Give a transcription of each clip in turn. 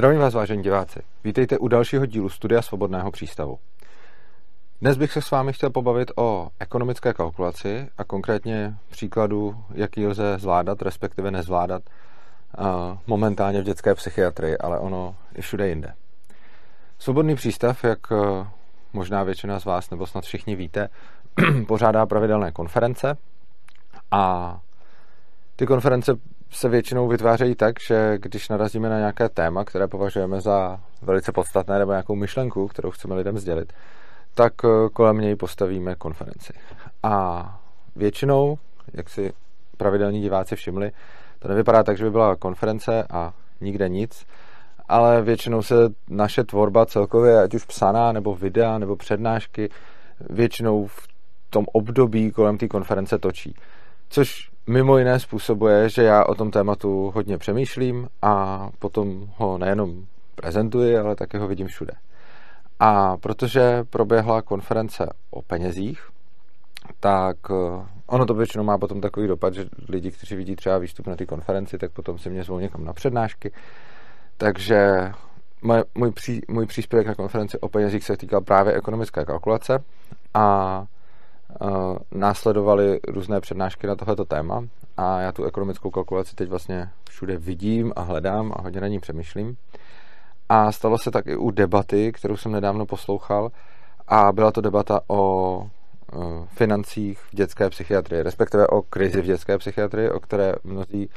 Zdravím vás, vážení diváci. Vítejte u dalšího dílu Studia Svobodného přístavu. Dnes bych se s vámi chtěl pobavit o ekonomické kalkulaci a konkrétně příkladu, jaký lze zvládat, respektive nezvládat momentálně v dětské psychiatrii, ale ono i všude jinde. Svobodný přístav, jak možná většina z vás nebo snad všichni víte, pořádá pravidelné konference a ty konference se většinou vytvářejí tak, že když narazíme na nějaké téma, které považujeme za velice podstatné nebo nějakou myšlenku, kterou chceme lidem sdělit, tak eh, kolem něj postavíme konferenci. A většinou, jak si pravidelní diváci všimli, to nevypadá tak, že by byla konference a nikde nic, ale většinou se naše tvorba celkově, ať už psaná, nebo videa, nebo přednášky, většinou v tom období kolem té konference točí. Což mimo jiné způsobuje, že já o tom tématu hodně přemýšlím a potom ho nejenom prezentuji, ale také ho vidím všude. A protože proběhla konference o penězích, tak eh, ono to většinou má potom takový dopad, že lidi, kteří vidí třeba výstup na té konferenci, tak potom si mě zvou někam na přednášky. Takže můj, můj, pří, můj příspěvek na konferenci o penězích se týkal právě ekonomické kalkulace a následovaly různé přednášky na tohleto téma a já tu ekonomickou kalkulaci teď vlastně všude vidím a hledám a hodně na ní přemýšlím. A stalo se tak i u debaty, kterou jsem nedávno poslouchal a byla to debata o e, financích v dětské psychiatrii, respektive o krizi v dětské psychiatrii, o které mnozí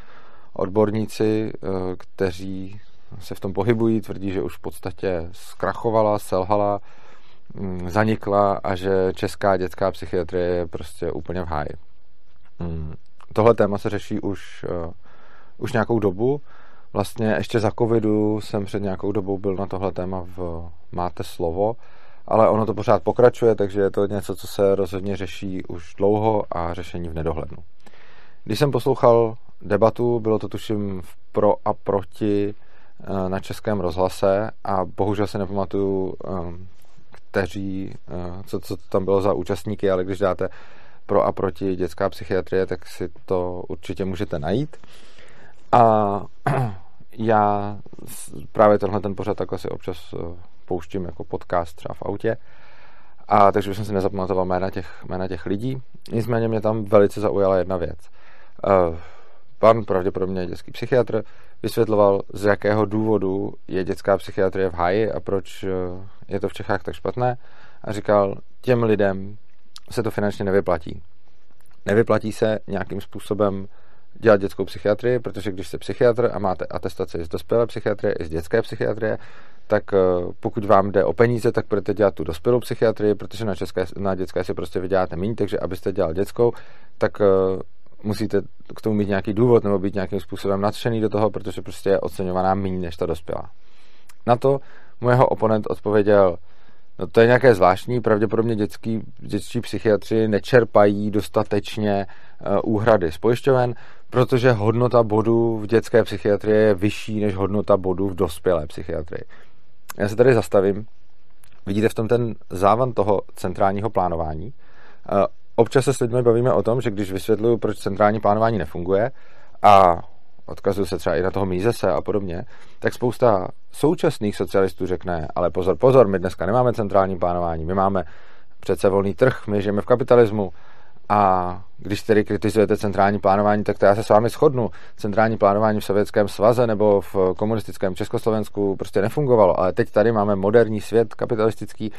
odborníci, e, kteří se v tom pohybují, tvrdí, že už v podstatě zkrachovala, selhala, zanikla a že česká dětská psychiatrie je prostě úplně v háji. Mm, tohle téma se řeší už, uh, už nějakou dobu. Vlastně ještě za covidu jsem před nějakou dobou byl na tohle téma v Máte slovo, ale ono to pořád pokračuje, takže je to něco, co se rozhodně řeší už dlouho a řešení v nedohlednu. Když jsem poslouchal debatu, bylo to tuším v pro a proti uh, na českém rozhlase a bohužel se nepamatuju um, kteří, eh, co, co tam bylo za účastníky, ale když dáte pro a proti dětská psychiatrie, tak si to určitě můžete najít. A já právě tenhle ten pořad takhle si občas eh, pouštím jako podcast třeba v autě. A takže už jsem si nezapamatoval jména těch, jména těch lidí. Nicméně mě tam velice zaujala jedna věc. Uh, pan, pravděpodobně dětský psychiatr, vysvětloval, z jakého důvodu je dětská psychiatrie v háji a proč eh, je to v Čechách tak špatné. A říkal, těm lidem se to finančně nevyplatí. Nevyplatí se nějakým způsobem dělat dětskou psychiatrii, protože když jste psychiatr a máte atestaci z dospělé psychiatrie i z dětské psychiatrie, tak eh, pokud vám jde o peníze, tak budete dělat tu dospělou psychiatrii, protože na, české, na dětské si prostě vyděláte méně, takže abyste dělal dětskou, tak eh, musíte k tomu mít nějaký důvod nebo být nějakým způsobem nadšený do toho, protože prostě je oceňovaná méně než ta dospělá. Na to mu jeho oponent odpověděl, no to je nějaké zvláštní, pravděpodobně dětský, dětští psychiatři nečerpají dostatečně uh, úhrady z pojišťoven, protože hodnota bodů v dětské psychiatrii je vyšší než hodnota bodů v dospělé psychiatrii. Já se tady zastavím. Vidíte v tom ten závan toho centrálního plánování. Občas se s lidmi bavíme o tom, že když vysvětluju, proč centrální plánování nefunguje a odkazuju se třeba i na toho Mízese a podobně, tak spousta současných socialistů řekne, ale pozor, pozor, my dneska nemáme centrální plánování, my máme přece volný trh, my žijeme v kapitalismu a když tedy kritizujete centrální plánování, tak to já se s vámi shodnu. Centrální plánování v Sovětském svaze nebo v komunistickém Československu prostě nefungovalo, ale teď tady máme moderní svět kapitalistický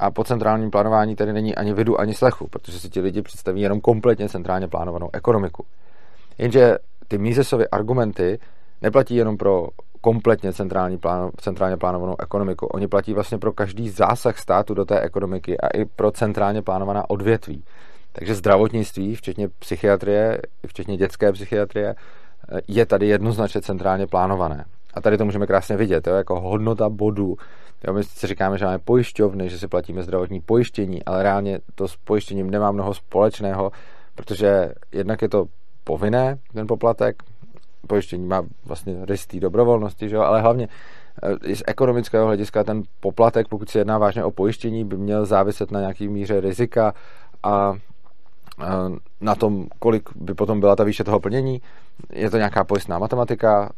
a po centrálním plánování tady není ani vidu, ani slechu, protože si ti lidi představí jenom kompletně centrálně plánovanou ekonomiku. Jenže ty Misesovy argumenty neplatí jenom pro kompletně centrální plán, centrálně plánovanou ekonomiku. Oni platí vlastně pro každý zásah státu do té ekonomiky a i pro centrálně plánovaná odvětví. Takže zdravotnictví, včetně psychiatrie, včetně dětské psychiatrie, je tady jednoznačně centrálně plánované. A tady to můžeme krásně vidět, jo, jako hodnota bodů. Jo, my si říkáme, že máme pojišťovny, že si platíme zdravotní pojištění, ale reálně to s pojištěním nemá mnoho společného, protože jednak je to povinné, ten poplatek, pojištění má vlastně rys dobrovolnosti, že jo? ale hlavně eh, z ekonomického hlediska ten poplatek, pokud se jedná vážně o pojištění, by měl záviset na nějaký míře rizika a na tom, kolik by potom byla ta výše toho plnění. Je to nějaká pojistná matematika,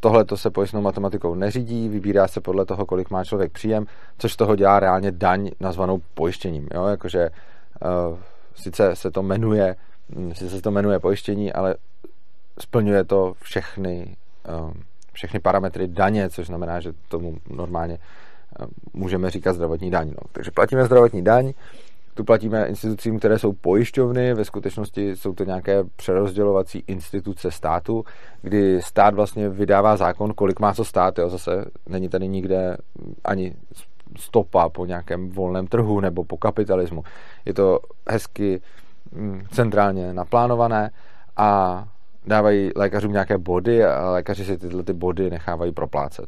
tohle to se pojistnou matematikou neřídí, vybírá se podle toho, kolik má člověk příjem, což toho dělá reálně daň nazvanou pojištěním. Jo? Jakože uh, sice se to jmenuje, hm, sice se to jmenuje pojištění, ale splňuje to všechny, všechny parametry daně, což znamená, že tomu normálně můžeme říkat zdravotní daň. No. Takže platíme zdravotní daň, tu platíme institucím, které jsou pojišťovny, ve skutečnosti jsou to nějaké přerozdělovací instituce státu, kdy stát vlastně vydává zákon, kolik má co stát, jo, zase není tady nikde ani stopa po nějakém volném trhu nebo po kapitalismu. Je to hezky mm, centrálně naplánované a dávají lékařům nějaké body a lékaři si tyhle ty body nechávají proplácet.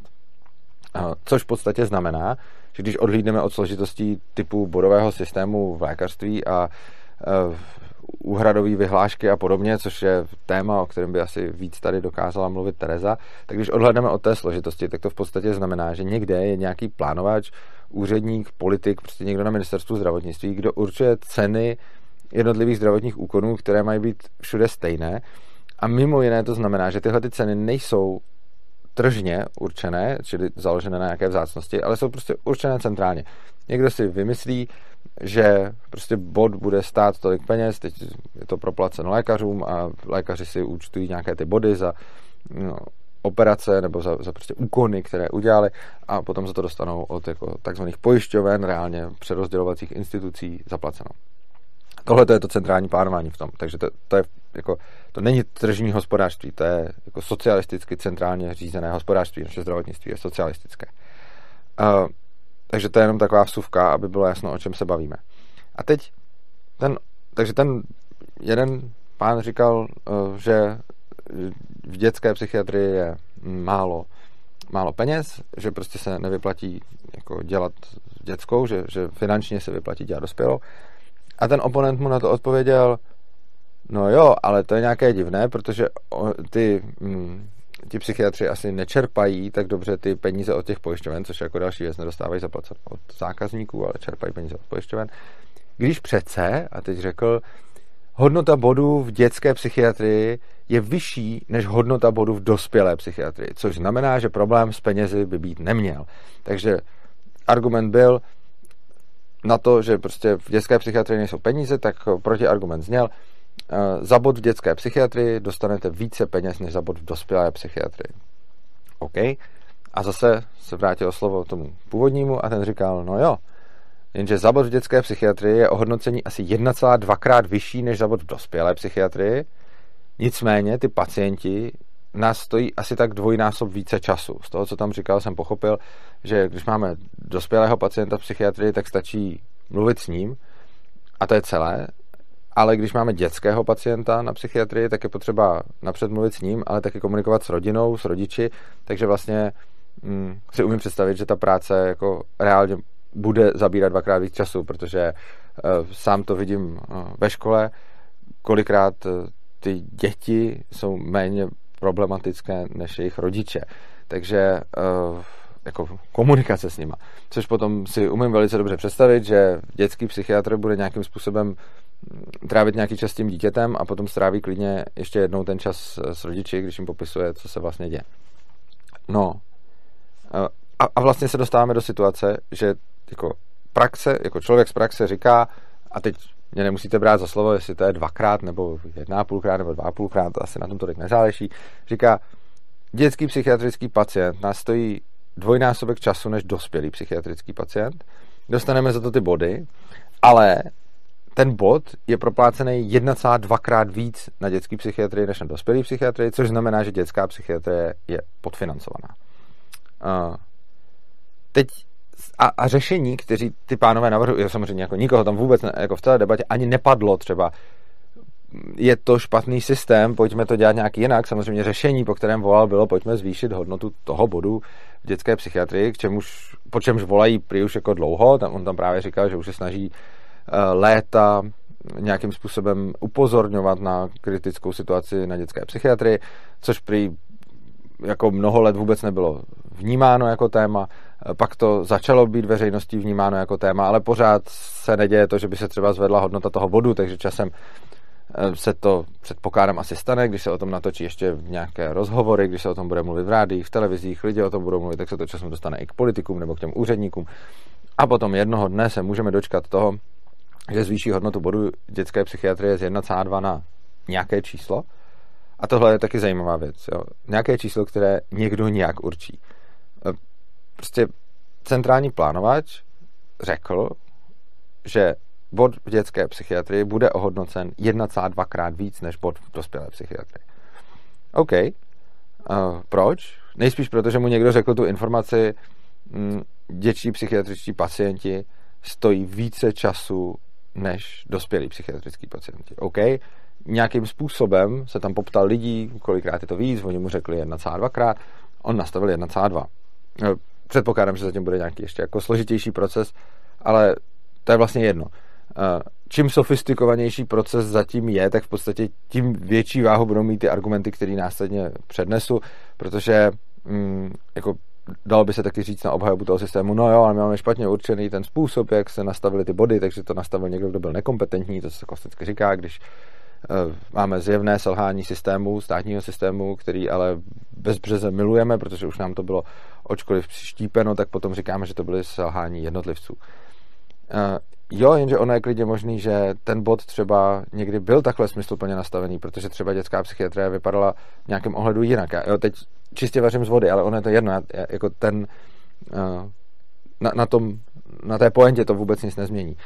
Což v podstatě znamená, že když odhlídneme od složitostí typu bodového systému v lékařství a úhradové vyhlášky a podobně, což je téma, o kterém by asi víc tady dokázala mluvit Tereza, tak když odhledneme od té složitosti, tak to v podstatě znamená, že někde je nějaký plánovač, úředník, politik, prostě někdo na ministerstvu zdravotnictví, kdo určuje ceny jednotlivých zdravotních úkonů, které mají být všude stejné. A mimo jiné to znamená, že tyhle ty ceny nejsou tržně určené, čili založené na nějaké vzácnosti, ale jsou prostě určené centrálně. Někdo si vymyslí, že prostě bod bude stát tolik peněz, teď je to proplaceno lékařům a lékaři si účtují nějaké ty body za no, operace nebo za, za prostě úkony, které udělali a potom za to dostanou od jako takzvaných pojišťoven, reálně přerozdělovacích institucí zaplaceno. Tohle to je to centrální plánování v tom. Takže to, to, je jako, to není tržní hospodářství, to je jako socialisticky centrálně řízené hospodářství. Naše zdravotnictví je socialistické. Uh, takže to je jenom taková vsuvka, aby bylo jasno, o čem se bavíme. A teď ten, takže ten jeden pán říkal, uh, že v dětské psychiatrii je málo, málo peněz, že prostě se nevyplatí jako dělat dětskou, že, že finančně se vyplatí dělat dospělou a ten oponent mu na to odpověděl, no jo, ale to je nějaké divné, protože ty, hm, ti psychiatři asi nečerpají tak dobře ty peníze od těch pojišťoven, což jako další věc nedostávají zaplacet od zákazníků, ale čerpají peníze od pojišťoven. Když přece, a teď řekl, hodnota bodů v dětské psychiatrii je vyšší než hodnota bodů v dospělé psychiatrii, což znamená, že problém s penězi by být neměl. Takže argument byl, na to, že prostě v dětské psychiatrii nejsou peníze, tak protiargument zněl, za bod v dětské psychiatrii dostanete více peněz než za bod v dospělé psychiatrii. OK. A zase se vrátilo slovo tomu původnímu a ten říkal, no jo, jenže za bod v dětské psychiatrii je ohodnocení asi 1,2 krát vyšší než za bod v dospělé psychiatrii, nicméně ty pacienti nás stojí asi tak dvojnásob více času. Z toho, co tam říkal, jsem pochopil, že když máme dospělého pacienta v psychiatrii, tak stačí mluvit s ním a to je celé. Ale když máme dětského pacienta na psychiatrii, tak je potřeba napřed mluvit s ním, ale taky komunikovat s rodinou, s rodiči, takže vlastně hm, si umím představit, že ta práce jako reálně bude zabírat dvakrát víc času, protože uh, sám to vidím uh, ve škole, kolikrát uh, ty děti jsou méně problematické než jejich rodiče. Takže uh, jako komunikace s nima. Což potom si umím velice dobře představit, že dětský psychiatr bude nějakým způsobem mm, trávit nějaký čas s tím dítětem a potom stráví klidně ještě jednou ten čas s rodiči, když jim popisuje, co se vlastně děje. No. Eh, a, a vlastně se dostáváme do situace, že jako praxe, jako člověk z praxe říká, a teď mě nemusíte brát za slovo, jestli to je dvakrát, nebo jedna a půlkrát, nebo dva půlkrát, asi na tom tolik nezáleží. Říká, dětský psychiatrický pacient nás stojí dvojnásobek času než dospělý psychiatrický pacient. Dostaneme za to ty body, ale ten bod je proplácený 1,2 krát víc na dětský psychiatrii než na dospělý psychiatrii, což znamená, že dětská psychiatrie je podfinancovaná. Uh, teď a, a řešení, kteří ty pánové navrhují, samozřejmě jako nikoho tam vůbec ne, jako v té debatě ani nepadlo třeba, je to špatný systém, pojďme to dělat nějak jinak. Samozřejmě řešení, po kterém volal, bylo, pojďme zvýšit hodnotu toho bodu v dětské psychiatrii, k čemuž, po čemž volají prý už jako dlouho. Tam, on tam právě říkal, že už se snaží léta nějakým způsobem upozorňovat na kritickou situaci na dětské psychiatrii, což prý jako mnoho let vůbec nebylo vnímáno jako téma, pak to začalo být veřejností vnímáno jako téma, ale pořád se neděje to, že by se třeba zvedla hodnota toho bodu, takže časem eh, se to předpokládám asi stane, když se o tom natočí ještě nějaké rozhovory, když se o tom bude mluvit v rádiích, v televizích, lidi o tom budou mluvit, tak se to časem dostane i k politikům nebo k těm úředníkům. A potom jednoho dne se můžeme dočkat toho, že zvýší hodnotu bodu dětské psychiatrie z 1,2 na nějaké číslo. A tohle je taky zajímavá věc. Jo. Nějaké číslo, které někdo nějak určí. Eh, prostě centrální plánovač řekl, že bod v dětské psychiatrii bude ohodnocen 1,2 krát víc než bod v dospělé psychiatrii. OK. Uh, proč? Nejspíš proto, že mu někdo řekl tu informaci, mm, dětští psychiatričtí pacienti stojí více času než dospělí psychiatrický pacienti. OK, nějakým způsobem se tam poptal lidí, kolikrát je to víc, oni mu řekli 1,2 krát, on nastavil 1,2. Eh, předpokládám, že zatím bude nějaký ještě jako složitější proces, ale to je vlastně jedno. Eh, čím sofistikovanější proces zatím je, tak v podstatě tím větší váhu budou mít ty argumenty, které následně přednesu, protože mm, jako dalo by se taky říct na obhajobu toho systému, no jo, ale my máme špatně určený ten způsob, jak se nastavily ty body, takže to nastavil někdo, kdo byl nekompetentní, to se klasicky říká, když uh, máme zjevné selhání systému, státního systému, který ale bezbřeze milujeme, protože už nám to bylo očkoliv přištípeno, tak potom říkáme, že to byly selhání jednotlivců. Uh, jo, jenže ono je klidně možný, že ten bod třeba někdy byl takhle smysluplně nastavený, protože třeba dětská psychiatrie vypadala v nějakém ohledu jinak. Já, jo, teď čistě vařím z vody, ale ono je to jedno. Já, jako ten, uh, na, na, tom, na té pointě to vůbec nic nezmění.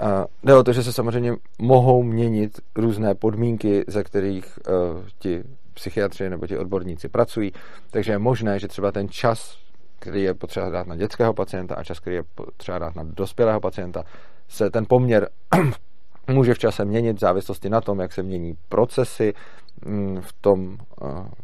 Uh, jde o to, že se samozřejmě mohou měnit různé podmínky, za kterých uh, ti psychiatři nebo ti odborníci pracují, takže je možné, že třeba ten čas, který je potřeba dát na dětského pacienta a čas, který je potřeba dát na dospělého pacienta, se ten poměr může v čase měnit v závislosti na tom, jak se mění procesy mm, v tom,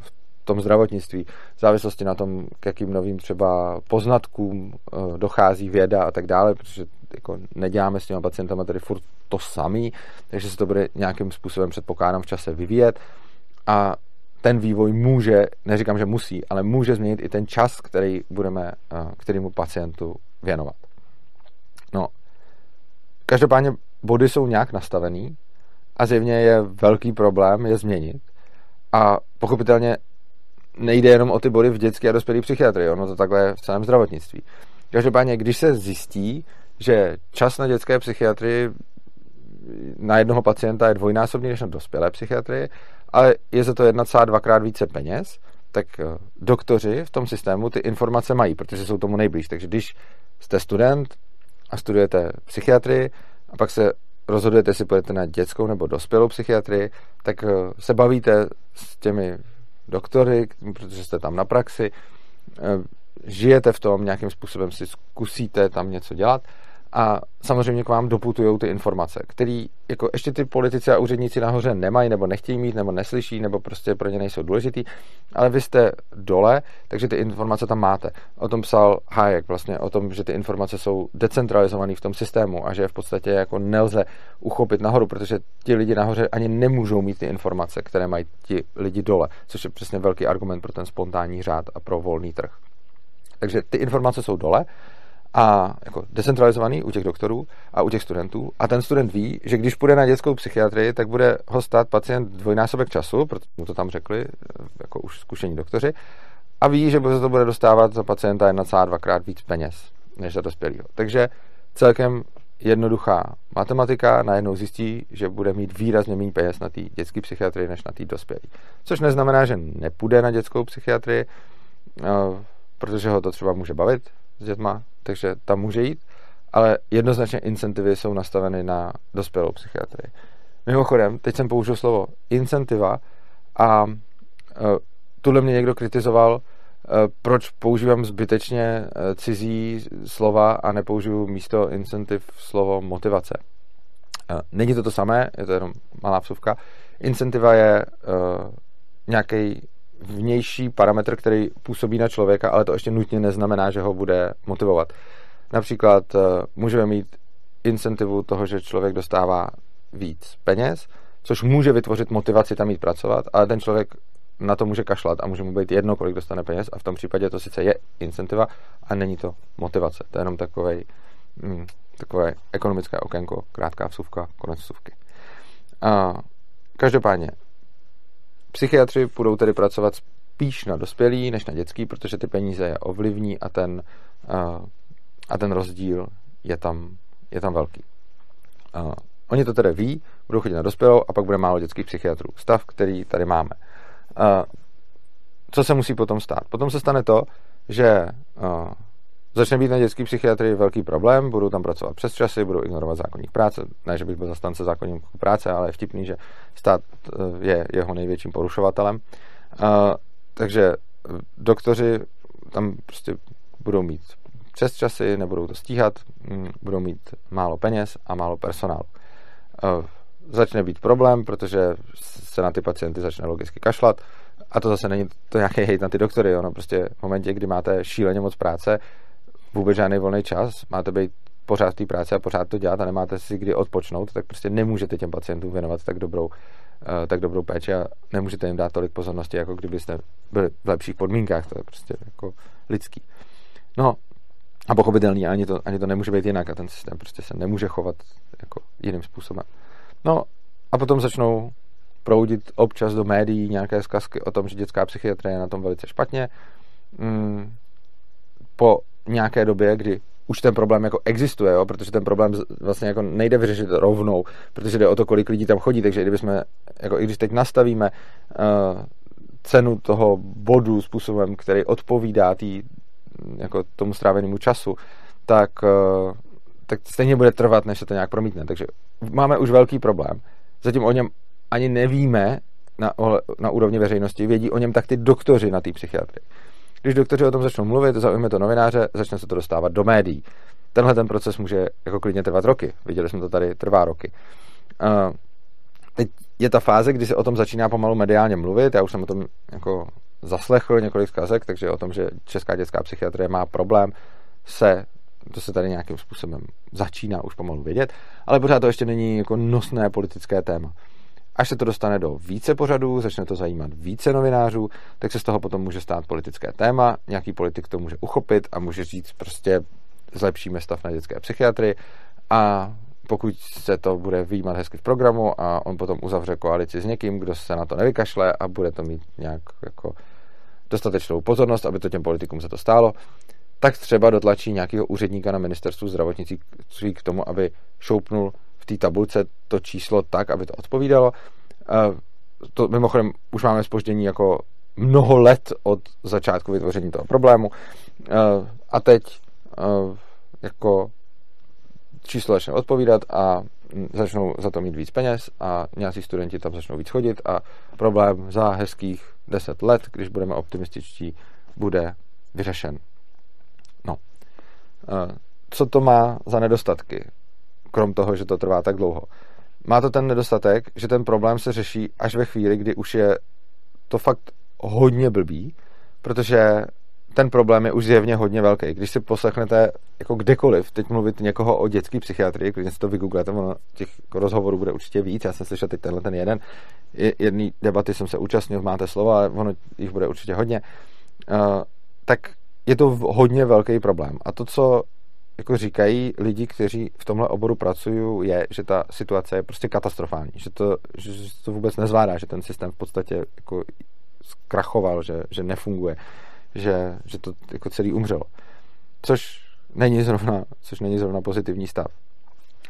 v tom zdravotnictví, v závislosti na tom, k jakým novým třeba poznatkům dochází věda a tak dále, protože jako neděláme s těma pacientama tady furt to samý, takže se to bude nějakým způsobem předpokládám v čase vyvíjet a ten vývoj může, neříkám, že musí, ale může změnit i ten čas, který budeme kterýmu pacientu věnovat. No, každopádně body jsou nějak nastavený a zjevně je velký problém je změnit. A pochopitelně nejde jenom o ty body v dětské a dospělé psychiatrii, ono to takhle je v celém zdravotnictví. Každopádně, když se zjistí, že čas na dětské psychiatrii na jednoho pacienta je dvojnásobný než na dospělé psychiatrii, ale je za to 1,2 krát více peněz, tak eh, doktoři v tom systému ty informace mají, protože jsou tomu nejblíž. Takže když jste student a studujete psychiatrii a pak se rozhodujete, jestli půjdete na dětskou nebo dospělou psychiatrii, tak eh, se bavíte s těmi doktory, protože jste tam na praxi, eh, žijete v tom, nějakým způsobem si zkusíte tam něco dělat a samozřejmě k vám doputují ty informace, které jako ještě ty politici a úředníci nahoře nemají, nebo nechtějí mít, nebo neslyší, nebo prostě pro ně nejsou důležitý, ale vy jste dole, takže ty informace tam máte. O tom psal Hayek vlastně, o tom, že ty informace jsou decentralizované v tom systému a že v podstatě jako nelze uchopit nahoru, protože ti lidi nahoře ani nemůžou mít ty informace, které mají ti lidi dole, což je přesně velký argument pro ten spontánní řád a pro volný trh. Takže ty informace jsou dole a jako decentralizovaný u těch doktorů a u těch studentů. A ten student ví, že když půjde na dětskou psychiatrii, tak bude ho stát pacient dvojnásobek času, protože mu to tam řekli, jako už zkušení doktoři, a ví, že se to bude dostávat za pacienta 1,2 krát víc peněz než za dospělého. Takže celkem jednoduchá matematika najednou zjistí, že bude mít výrazně méně peněz na té dětské psychiatrii než na té dospělé. Což neznamená, že nepůjde na dětskou psychiatrii, eh, protože ho to třeba může bavit s dětma, takže tam může jít, ale jednoznačně incentivy jsou nastaveny na dospělou psychiatrii. Mimochodem, teď jsem použil slovo incentiva a uh, tuhle mě někdo kritizoval, uh, proč používám zbytečně uh, cizí slova a nepoužiju místo incentiv slovo motivace. Uh, není to to samé, je to jenom malá vsuvka. Incentiva je uh, nějaký vnější parametr, který působí na člověka, ale to ještě nutně neznamená, že ho bude motivovat. Například uh, můžeme mít incentivu toho, že člověk dostává víc peněz, což může vytvořit motivaci tam jít pracovat, ale ten člověk na to může kašlat a může mu být jedno, kolik dostane peněz a v tom případě to sice je incentiva a není to motivace. To je jenom takovej, mm, takové ekonomické okénko, krátká vsuvka, konec vsuvky. A každopádně, psychiatři budou tedy pracovat spíš na dospělý než na dětský, protože ty peníze je ovlivní a ten, a ten rozdíl je tam, je tam velký. Oni to tedy ví, budou chodit na dospělou a pak bude málo dětských psychiatrů. Stav, který tady máme. Co se musí potom stát? Potom se stane to, že začne být na dětský psychiatrii velký problém, budou tam pracovat přes časy, budou ignorovat zákonník práce. Ne, že bych byl zastance zákonníku práce, ale je vtipný, že stát je jeho největším porušovatelem. Uh, takže doktoři tam prostě budou mít přes časy, nebudou to stíhat, mm, budou mít málo peněz a málo personálu. Začne být problém, protože se na ty pacienty začne logicky kašlat a to zase není to nějaký hejt na ty doktory. Ono prostě v momentě, kdy máte šíleně moc práce, vůbec žádný volný čas, máte být pořád té práci a pořád to dělat a nemáte si kdy odpočnout, tak prostě nemůžete těm pacientům věnovat tak dobrou, eh, tak dobrou péči a nemůžete jim dát tolik pozornosti, jako kdybyste byli v lepších podmínkách. To je prostě jako lidský. No a pochopitelný, ani to, ani to nemůže být jinak a ten systém prostě se nemůže chovat jako jiným způsobem. No a potom začnou proudit občas do médií nějaké zkazky o tom, že dětská psychiatrie je na tom velice špatně. Mm, po nějaké době, kdy už ten problém jako existuje, jo? protože ten problém vlastně jako nejde vyřešit rovnou, protože jde o to, kolik lidí tam chodí, takže i kdybychom, jako i když teď nastavíme uh, cenu toho bodu způsobem, který odpovídá tý, jako tomu strávenému času, tak, uh, tak stejně bude trvat, než se to nějak promítne. Takže máme už velký problém. Zatím o něm ani nevíme na, na úrovni veřejnosti, vědí o něm tak ty doktoři na té psychiatrii. Když doktoři o tom začnou mluvit, zaujme to novináře, začne se to dostávat do médií. Tenhle ten proces může jako klidně trvat roky. Viděli jsme to tady, trvá roky. Uh, teď je ta fáze, kdy se o tom začíná pomalu mediálně mluvit. Já už jsem o tom jako zaslechl několik zkazek, takže o tom, že Česká dětská psychiatrie má problém, se to se tady nějakým způsobem začíná už pomalu vědět, ale pořád to ještě není jako nosné politické téma. Až se to dostane do více pořadů, začne to zajímat více novinářů, tak se z toho potom může stát politické téma, nějaký politik to může uchopit a může říct prostě zlepšíme stav na dětské psychiatrii a pokud se to bude výjímat hezky v programu a on potom uzavře koalici s někým, kdo se na to nevykašle a bude to mít nějak jako dostatečnou pozornost, aby to těm politikům se to stálo, tak třeba dotlačí nějakého úředníka na ministerstvu zdravotnictví k tomu, aby šoupnul té tabulce to číslo tak, aby to odpovídalo. To mimochodem už máme spoždění jako mnoho let od začátku vytvoření toho problému. A teď jako číslo začne odpovídat a začnou za to mít víc peněz a nějací studenti tam začnou víc chodit a problém za hezkých 10 let, když budeme optimističtí, bude vyřešen. No. Co to má za nedostatky? Krom toho, že to trvá tak dlouho. Má to ten nedostatek, že ten problém se řeší až ve chvíli, kdy už je to fakt hodně blbý, protože ten problém je už zjevně hodně velký. Když si poslechnete jako kdekoliv teď mluvit někoho o dětské psychiatrii, když si to vygooglete, ono těch rozhovorů bude určitě víc, já jsem slyšel teď tenhle ten jeden, jedný debaty jsem se účastnil, máte slovo, ale ono jich bude určitě hodně, uh, tak je to hodně velký problém. A to, co jako říkají lidi, kteří v tomhle oboru pracují, je, že ta situace je prostě katastrofální, že to, že to vůbec nezvládá, že ten systém v podstatě jako zkrachoval, že, že nefunguje, že, že to jako celý umřelo. Což není zrovna, což není zrovna pozitivní stav.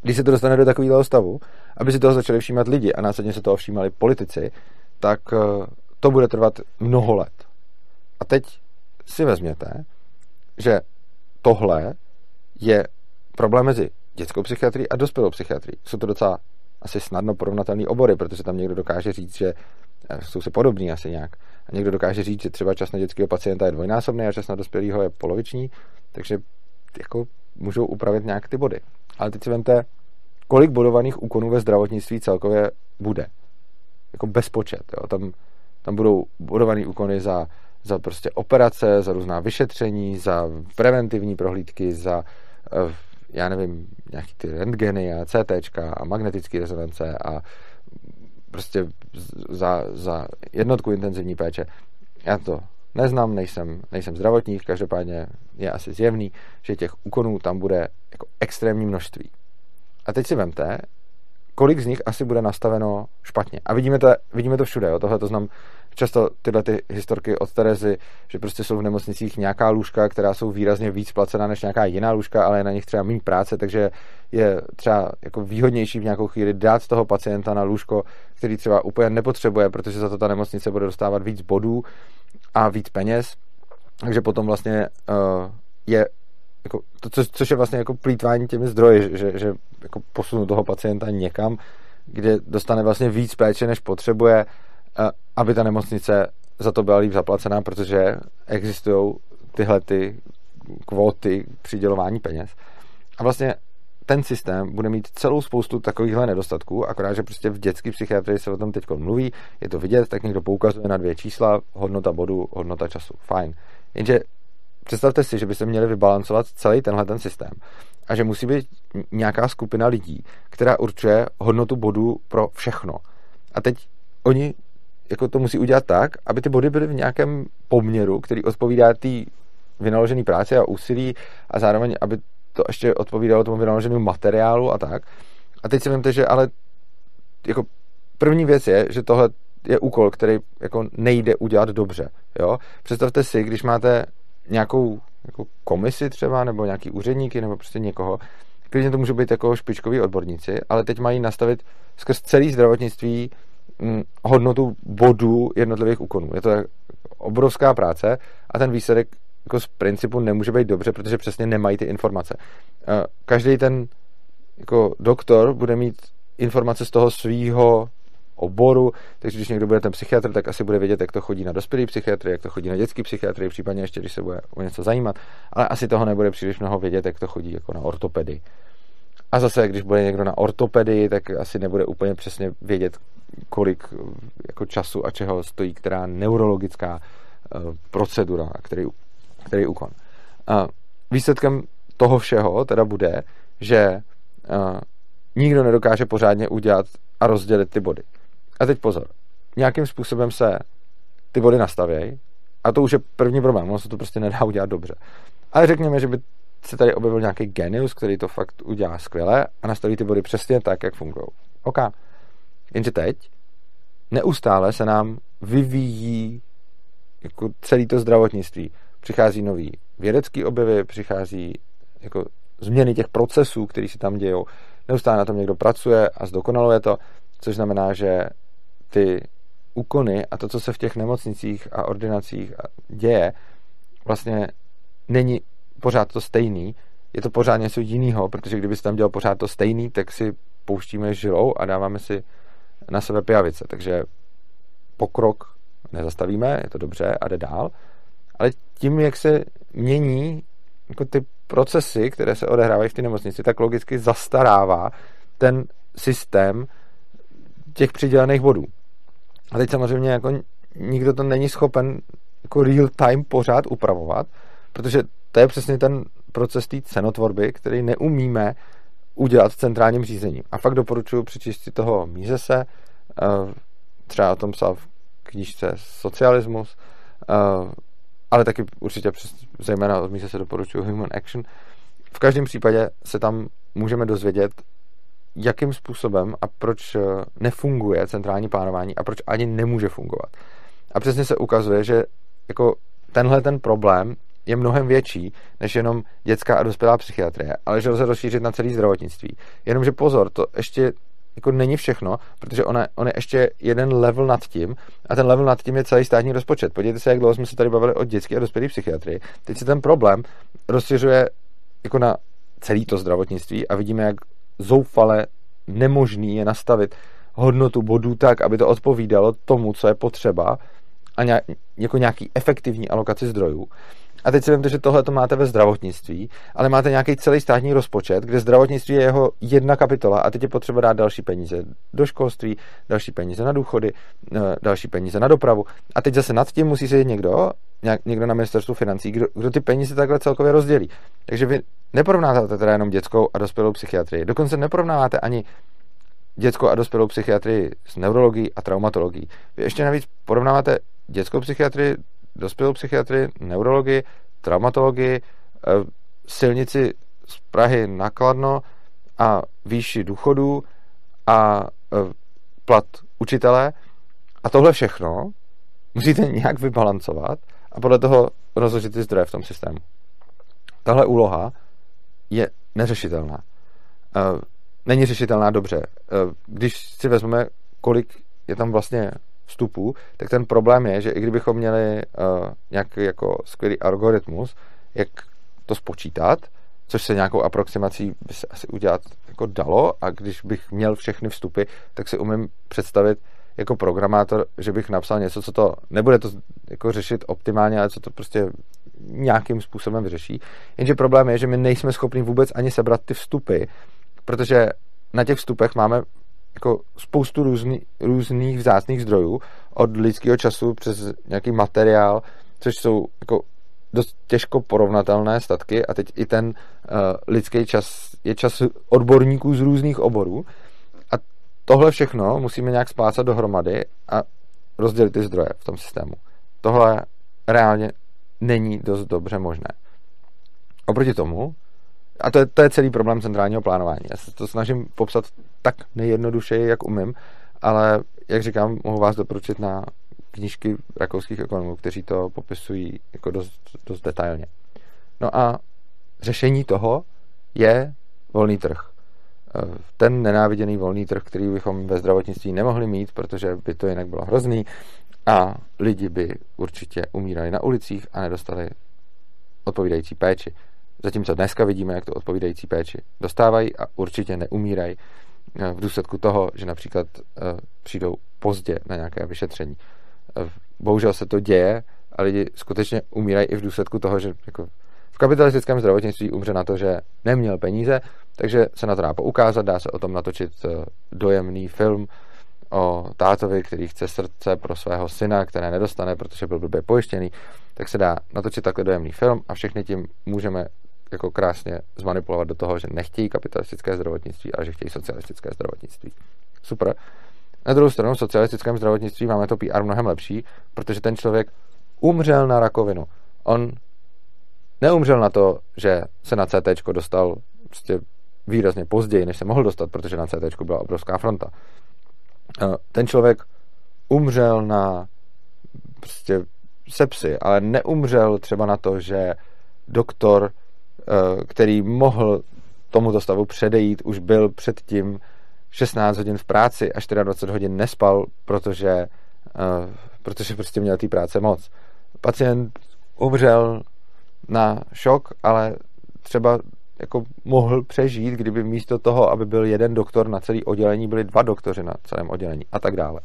Když se to dostane do takového stavu, aby si toho začali všímat lidi a následně se toho všímali politici, tak eh, to bude trvat mnoho let. A teď si vezměte, že tohle je problém mezi dětskou psychiatrií a dospělou psychiatrií. Jsou to docela asi snadno porovnatelné obory, protože tam někdo dokáže říct, že eh, jsou si podobní asi nějak. A někdo dokáže říct, že třeba čas na dětského pacienta je dvojnásobný a čas na dospělého je poloviční, takže jako můžou upravit nějak ty body. Ale teď si vemte, kolik bodovaných úkonů ve zdravotnictví celkově bude. Jako bezpočet. Jo? Tam, tam budou bodované úkony za, za prostě operace, za různá vyšetření, za preventivní prohlídky, za já nevím, nějaký ty rentgeny a CT a magnetické rezonance a prostě za, za jednotku intenzivní péče. Já to neznám, nejsem, nejsem zdravotník, každopádně je asi zjevný, že těch úkonů tam bude jako extrémní množství. A teď si vemte, kolik z nich asi bude nastaveno špatně. A vidíme to, vidíme to všude. Jo. Tohle to znám často tyhle ty historky od Terezy, že prostě jsou v nemocnicích nějaká lůžka, která jsou výrazně víc placená než nějaká jiná lůžka, ale je na nich třeba méně práce, takže je třeba jako výhodnější v nějakou chvíli dát toho pacienta na lůžko, který třeba úplně nepotřebuje, protože za to ta nemocnice bude dostávat víc bodů a víc peněz. Takže potom vlastně uh, je jako, to, co, což je vlastně jako plítvání těmi zdroji, že, že jako posunu toho pacienta někam, kde dostane vlastně víc péče, než potřebuje, aby ta nemocnice za to byla líp zaplacená, protože existují tyhle ty kvóty přidělování peněz. A vlastně ten systém bude mít celou spoustu takovýchhle nedostatků, akorát, že prostě v dětské psychiatrii se o tom teď mluví, je to vidět, tak někdo poukazuje na dvě čísla, hodnota bodu, hodnota času. Fajn. Jenže představte si, že by se měli vybalancovat celý tenhle ten systém a že musí být nějaká skupina lidí, která určuje hodnotu bodů pro všechno. A teď oni jako to musí udělat tak, aby ty body byly v nějakém poměru, který odpovídá té vynaložené práci a úsilí a zároveň, aby to ještě odpovídalo tomu vynaloženému materiálu a tak. A teď si vemte, že ale jako první věc je, že tohle je úkol, který jako nejde udělat dobře. Jo? Představte si, když máte nějakou jako komisi třeba, nebo nějaký úředníky, nebo prostě někoho, klidně to může být jako špičkoví odborníci, ale teď mají nastavit skrz celý zdravotnictví hodnotu bodů jednotlivých úkonů. Je to obrovská práce a ten výsledek jako z principu nemůže být dobře, protože přesně nemají ty informace. Každý ten jako doktor bude mít informace z toho svýho oboru, takže když někdo bude ten psychiatr, tak asi bude vědět, jak to chodí na dospělý psychiatry, jak to chodí na dětský psychiatry, případně ještě, když se bude o něco zajímat, ale asi toho nebude příliš mnoho vědět, jak to chodí jako na ortopedii. A zase, když bude někdo na ortopedii, tak asi nebude úplně přesně vědět, kolik jako času a čeho stojí která neurologická uh, procedura, který který úkon. Výsledkem toho všeho teda bude, že nikdo nedokáže pořádně udělat a rozdělit ty body. A teď pozor, nějakým způsobem se ty body nastavějí a to už je první problém, ono se to prostě nedá udělat dobře. Ale řekněme, že by se tady objevil nějaký genius, který to fakt udělá skvěle a nastaví ty body přesně tak, jak fungují. OK. Jenže teď neustále se nám vyvíjí jako celý to zdravotnictví přichází nový vědecký objevy, přichází jako změny těch procesů, které se tam dějou. Neustále na tom někdo pracuje a zdokonaluje to, což znamená, že ty úkony a to, co se v těch nemocnicích a ordinacích děje, vlastně není pořád to stejný, je to pořád něco jiného, protože kdyby tam dělal pořád to stejný, tak si pouštíme žilou a dáváme si na sebe pijavice. Takže pokrok nezastavíme, je to dobře a jde dál, ale tím, jak se mění jako ty procesy, které se odehrávají v té nemocnici, tak logicky zastarává ten systém těch přidělených bodů. A teď samozřejmě jako nikdo to není schopen jako real time pořád upravovat, protože to je přesně ten proces té cenotvorby, který neumíme udělat v centrálním řízení. A fakt doporučuji přečíst si toho Mízese, eh, třeba o tom psal v knížce Socialismus, eh, ale taky určitě přes, zejména od míse se doporučuju Human Action. V každém případě se tam můžeme dozvědět, jakým způsobem a proč eh, nefunguje centrální plánování a proč ani nemůže fungovat. A přesně se ukazuje, že jako tenhle ten problém je mnohem větší než jenom dětská a dospělá psychiatrie, ale že lze rozšířit na celý zdravotnictví. Jenomže pozor, to ještě jako není všechno, protože ona, on je ještě jeden level nad tím a ten level nad tím je celý státní rozpočet. Podívejte se, jak dlouho jsme se tady bavili o dětské a dospělé psychiatrii. Teď se ten problém rozšiřuje jako na celý to zdravotnictví a vidíme, jak zoufale nemožný je nastavit hodnotu bodů tak, aby to odpovídalo tomu, co je potřeba a nějak, jako nějaký efektivní alokaci zdrojů. A teď si vemte, že tohle to máte ve zdravotnictví, ale máte nějaký celý státní rozpočet, kde zdravotnictví je jeho jedna kapitola a teď je potřeba dát další peníze do školství, další peníze na důchody, eh, další peníze na dopravu. A teď zase nad tím musí sedět někdo, někdo na ministerstvu financí, kdo, kdo ty peníze takhle celkově rozdělí. Takže vy neporovnáte teda jenom dětskou a dospělou psychiatrii. Dokonce neporovnáváte ani dětskou a dospělou psychiatrii s neurologií a traumatologií. Vy ještě navíc porovnáváte dětskou psychiatrii, dospělou psychiatrii, neurologii, traumatologii, eh, silnici z Prahy na Kladno a výši důchodů a uh, plat učitele a tohle všechno musíte nějak vybalancovat a podle toho rozložit ty zdroje v tom systému. Tahle úloha je neřešitelná. Uh, není řešitelná dobře. Když si vezmeme, kolik je tam vlastně vstupů, tak ten problém je, že i kdybychom měli uh, nějaký jako skvělý algoritmus, jak to spočítat, což se nějakou aproximací by se asi udělat jako dalo a když bych měl všechny vstupy, tak si umím představit jako programátor, že bych napsal něco, co to nebude to jako řešit optimálně, ale co to prostě nějakým způsobem vyřeší. Jenže problém je, že my nejsme schopni vůbec ani sebrat ty vstupy, protože na těch vstupech máme jako spoustu různý, různých vzácných zdrojů, od lidského času přes nějaký materiál, což jsou jako dost těžko porovnatelné statky a teď i ten uh, lidský čas je čas odborníků z různých oborů a tohle všechno musíme nějak splácat dohromady a rozdělit ty zdroje v tom systému. Tohle reálně není dost dobře možné. Oproti tomu, a to je, to je celý problém centrálního plánování. Já se to snažím popsat tak nejjednodušeji, jak umím, ale jak říkám, mohu vás doporučit na knížky rakouských ekonomů, kteří to popisují jako dost, dost detailně. No a řešení toho je volný trh. Eh, ten nenáviděný volný trh, který bychom ve zdravotnictví nemohli mít, protože by to jinak bylo hrozný a lidi by určitě umírali na ulicích a nedostali odpovídající péči. Zatímco dneska vidíme, jak to odpovídající péči dostávají a určitě neumírají eh, v důsledku toho, že například eh, přijdou pozdě na nějaké vyšetření. Eh, bohužel se to děje a lidi skutečně umírají i v důsledku toho, že jako v kapitalistickém zdravotnictví umře na to, že neměl peníze, takže se na to dá poukázat, dá se o tom natočit dojemný film o tátovi, který chce srdce pro svého syna, které nedostane, protože byl blbě pojištěný, tak se dá natočit takhle dojemný film a všechny tím můžeme jako krásně zmanipulovat do toho, že nechtějí kapitalistické zdravotnictví, ale že chtějí socialistické zdravotnictví. Super. Na druhou stranu v socialistickém zdravotnictví máme to PR mnohem lepší, protože ten člověk umřel na rakovinu. On neumřel na to, že se na CT dostal prostě výrazně později, než se mohl dostat, protože na CT byla obrovská fronta. Eh, ten člověk umřel na prostě sepsy, ale neumřel třeba na to, že doktor který mohl tomuto stavu předejít, už byl předtím 16 hodin v práci a 24 hodin nespal, protože, eh, protože prostě měl té práce moc. Pacient umřel na šok, ale třeba jako mohl přežít, kdyby místo toho, aby byl jeden doktor na celý oddělení, byli dva doktoři na celém oddělení a tak dále.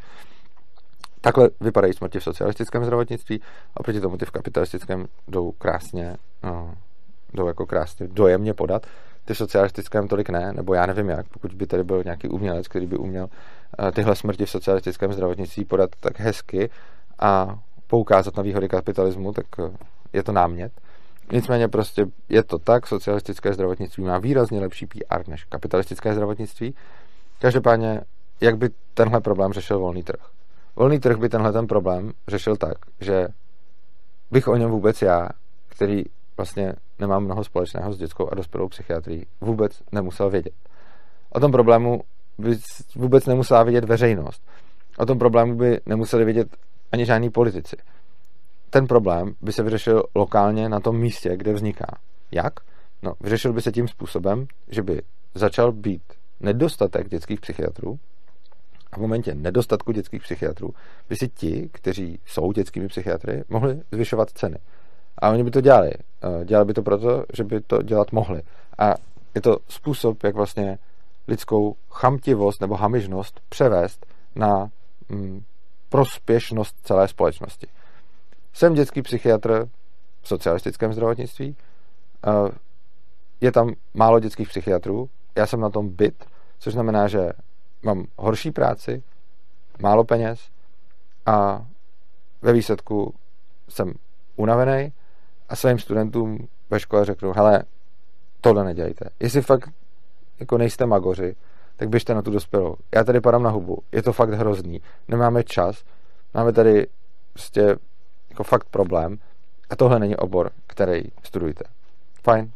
Takhle vypadají smrti v socialistickém zdravotnictví a proti tomu ty v kapitalistickém jdou krásně no, jdou jako krásně dojemně podat, ty socialistickém tolik ne, nebo já nevím jak, pokud by tady byl nějaký umělec, který by uměl eh, tyhle smrti v socialistickém zdravotnictví podat tak hezky a poukázat na výhody kapitalismu, tak eh, je to námět. Nicméně prostě je to tak, socialistické zdravotnictví má výrazně lepší PR než kapitalistické zdravotnictví. Každopádně, jak by tenhle problém řešil volný trh? Volný trh by tenhle ten problém řešil tak, že bych o něm vůbec já, který vlastně nemá mnoho společného s dětskou a dospělou psychiatrií, vůbec nemusel vědět. O tom problému by vůbec nemusela vědět veřejnost. O tom problému by nemuseli vědět ani žádní politici. Ten problém by se vyřešil lokálně na tom místě, kde vzniká. Jak? No, vyřešil by se tím způsobem, že by začal být nedostatek dětských psychiatrů a v momentě nedostatku dětských psychiatrů by si ti, kteří jsou dětskými psychiatry, mohli zvyšovat ceny. A oni by to dělali. Dělali by to proto, že by to dělat mohli. A je to způsob, jak vlastně lidskou chamtivost nebo hamižnost převést na mm, prospěšnost celé společnosti. Jsem dětský psychiatr v socialistickém zdravotnictví, je tam málo dětských psychiatrů, já jsem na tom byt, což znamená, že mám horší práci, málo peněz a ve výsledku jsem unavený a svým studentům ve škole řeknu, hele, tohle nedělejte. Jestli fakt jako nejste magoři, tak běžte na tu dospělou. Já tady padám na hubu. Je to fakt hrozný. Nemáme čas. Máme tady prostě jako fakt problém. A tohle není obor, který studujte. Fajn.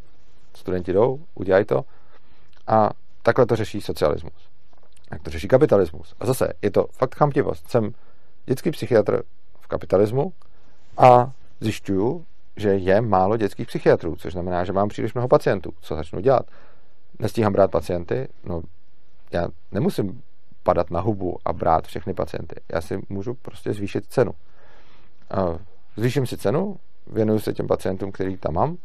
Studenti jdou, udělají to. A takhle to řeší socialismus. jak to řeší kapitalismus. A zase, je to fakt chamtivost. Jsem dětský psychiatr v kapitalismu a zjišťuju, že je málo dětských psychiatrů, což znamená, že mám příliš mnoho pacientů. Co začnu dělat? Nestíhám brát pacienty? No, já nemusím padat na hubu a brát všechny pacienty. Já si můžu prostě zvýšit cenu. Zvýším si cenu, věnuju se těm pacientům, který tam mám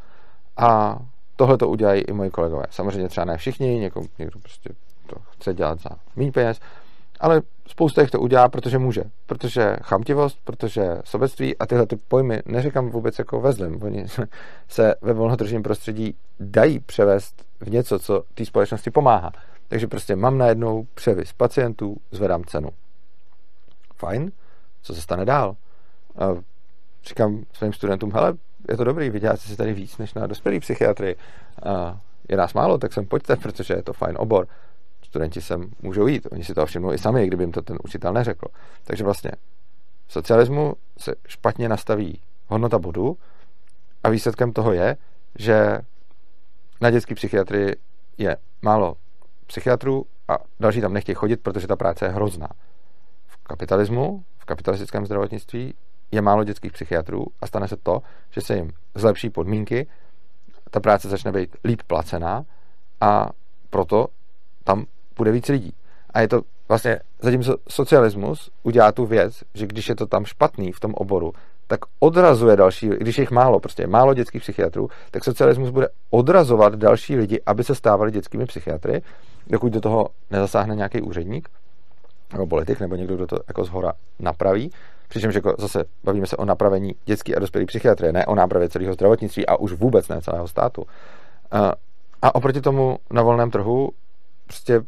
a tohle to udělají i moji kolegové. Samozřejmě třeba ne všichni, někdo, prostě to chce dělat za méně peněz, ale spousta jich to udělá, protože může. Protože chamtivost, protože sobectví a tyhle ty pojmy neříkám vůbec jako ve zlém. Oni se ve volnotržním prostředí dají převést v něco, co té společnosti pomáhá. Takže prostě mám najednou převis pacientů, zvedám cenu. Fajn, co se stane dál? A říkám svým studentům, hele, je to dobrý, vyděláte si tady víc než na dospělý psychiatrii. A je nás málo, tak sem pojďte, protože je to fajn obor studenti sem můžou jít. Oni si to všimnou i sami, kdyby jim to ten učitel neřekl. Takže vlastně v socialismu se špatně nastaví hodnota bodu a výsledkem toho je, že na dětské psychiatrii je málo psychiatrů a další tam nechtějí chodit, protože ta práce je hrozná. V kapitalismu, v kapitalistickém zdravotnictví je málo dětských psychiatrů a stane se to, že se jim zlepší podmínky, ta práce začne být líp placená a proto tam bude víc lidí. A je to vlastně, zatímco socialismus udělá tu věc, že když je to tam špatný v tom oboru, tak odrazuje další, když je jich málo, prostě málo dětských psychiatrů, tak socialismus bude odrazovat další lidi, aby se stávali dětskými psychiatry, dokud do toho nezasáhne nějaký úředník nebo politik, nebo někdo, kdo to jako zhora napraví. Přičemž jako zase bavíme se o napravení dětské a dospělé psychiatrie, ne o nápravě celého zdravotnictví a už vůbec ne celého státu. A oproti tomu na volném trhu prostě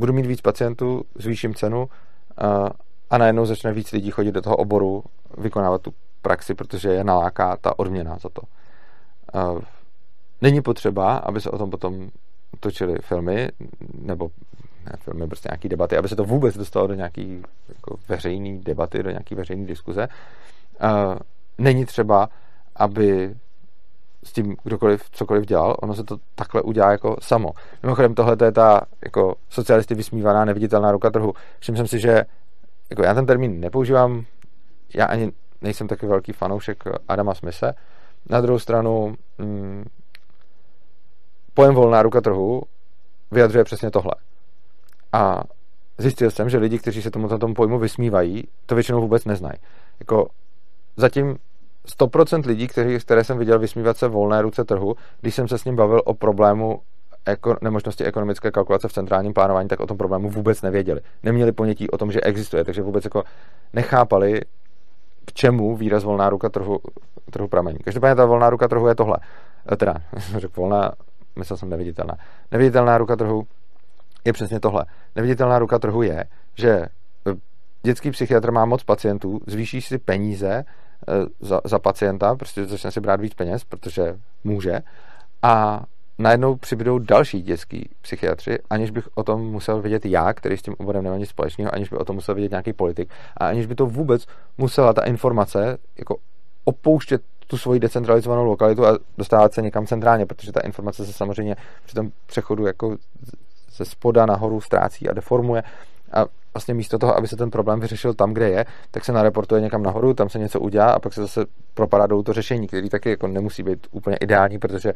budu mít víc pacientů, zvýším cenu a, a najednou začne víc lidí chodit do toho oboru, vykonávat tu praxi, protože je naláká ta odměna za to. A, není potřeba, aby se o tom potom točily filmy, nebo ne, filmy, prostě nějaký debaty, aby se to vůbec dostalo do nějaký jako veřejné debaty, do nějaký veřejné diskuze. A, není třeba, aby s tím kdokoliv cokoliv dělal, ono se to takhle udělá jako samo. Mimochodem tohle je ta jako socialisty vysmívaná neviditelná ruka trhu. Všiml jsem si, že jako já ten termín nepoužívám, já ani nejsem taky velký fanoušek Adama Smise. Na druhou stranu hmm, pojem volná ruka trhu vyjadřuje přesně tohle. A zjistil jsem, že lidi, kteří se tomuto tomu pojmu vysmívají, to většinou vůbec neznají. Jako zatím 100% lidí, kteří, které jsem viděl vysmívat se volné ruce trhu, když jsem se s ním bavil o problému eko, nemožnosti ekonomické kalkulace v centrálním plánování, tak o tom problému vůbec nevěděli. Neměli ponětí o tom, že existuje, takže vůbec jako nechápali, k čemu výraz volná ruka trhu, trhu pramení. Každopádně ta volná ruka trhu je tohle. E, teda, řekl volná, myslel jsem neviditelná. Neviditelná ruka trhu je přesně tohle. Neviditelná ruka trhu je, že dětský psychiatr má moc pacientů, zvýší si peníze za, za pacienta, prostě začne si brát víc peněz, protože může. A najednou přibydou další dětský psychiatři, aniž bych o tom musel vědět já, který s tím oborem nemá nic společného, aniž by o tom musel vědět nějaký politik a aniž by to vůbec musela ta informace jako opouštět tu svoji decentralizovanou lokalitu a dostávat se někam centrálně, protože ta informace se samozřejmě při tom přechodu jako ze spoda nahoru ztrácí a deformuje. A vlastně místo toho, aby se ten problém vyřešil tam, kde je, tak se nareportuje někam nahoru, tam se něco udělá a pak se zase propadá do to řešení, který taky jako nemusí být úplně ideální, protože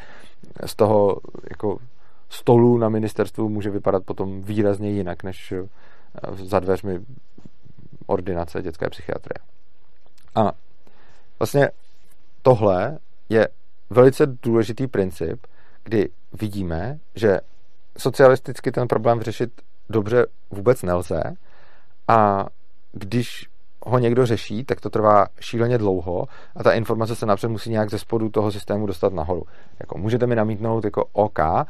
z toho jako stolu na ministerstvu může vypadat potom výrazně jinak, než eh, za dveřmi ordinace dětské psychiatrie. A vlastně tohle je velice důležitý princip, kdy vidíme, že socialisticky ten problém řešit dobře vůbec nelze a když ho někdo řeší, tak to trvá šíleně dlouho a ta informace se napřed musí nějak ze spodu toho systému dostat nahoru. Jako můžete mi namítnout jako OK, eh,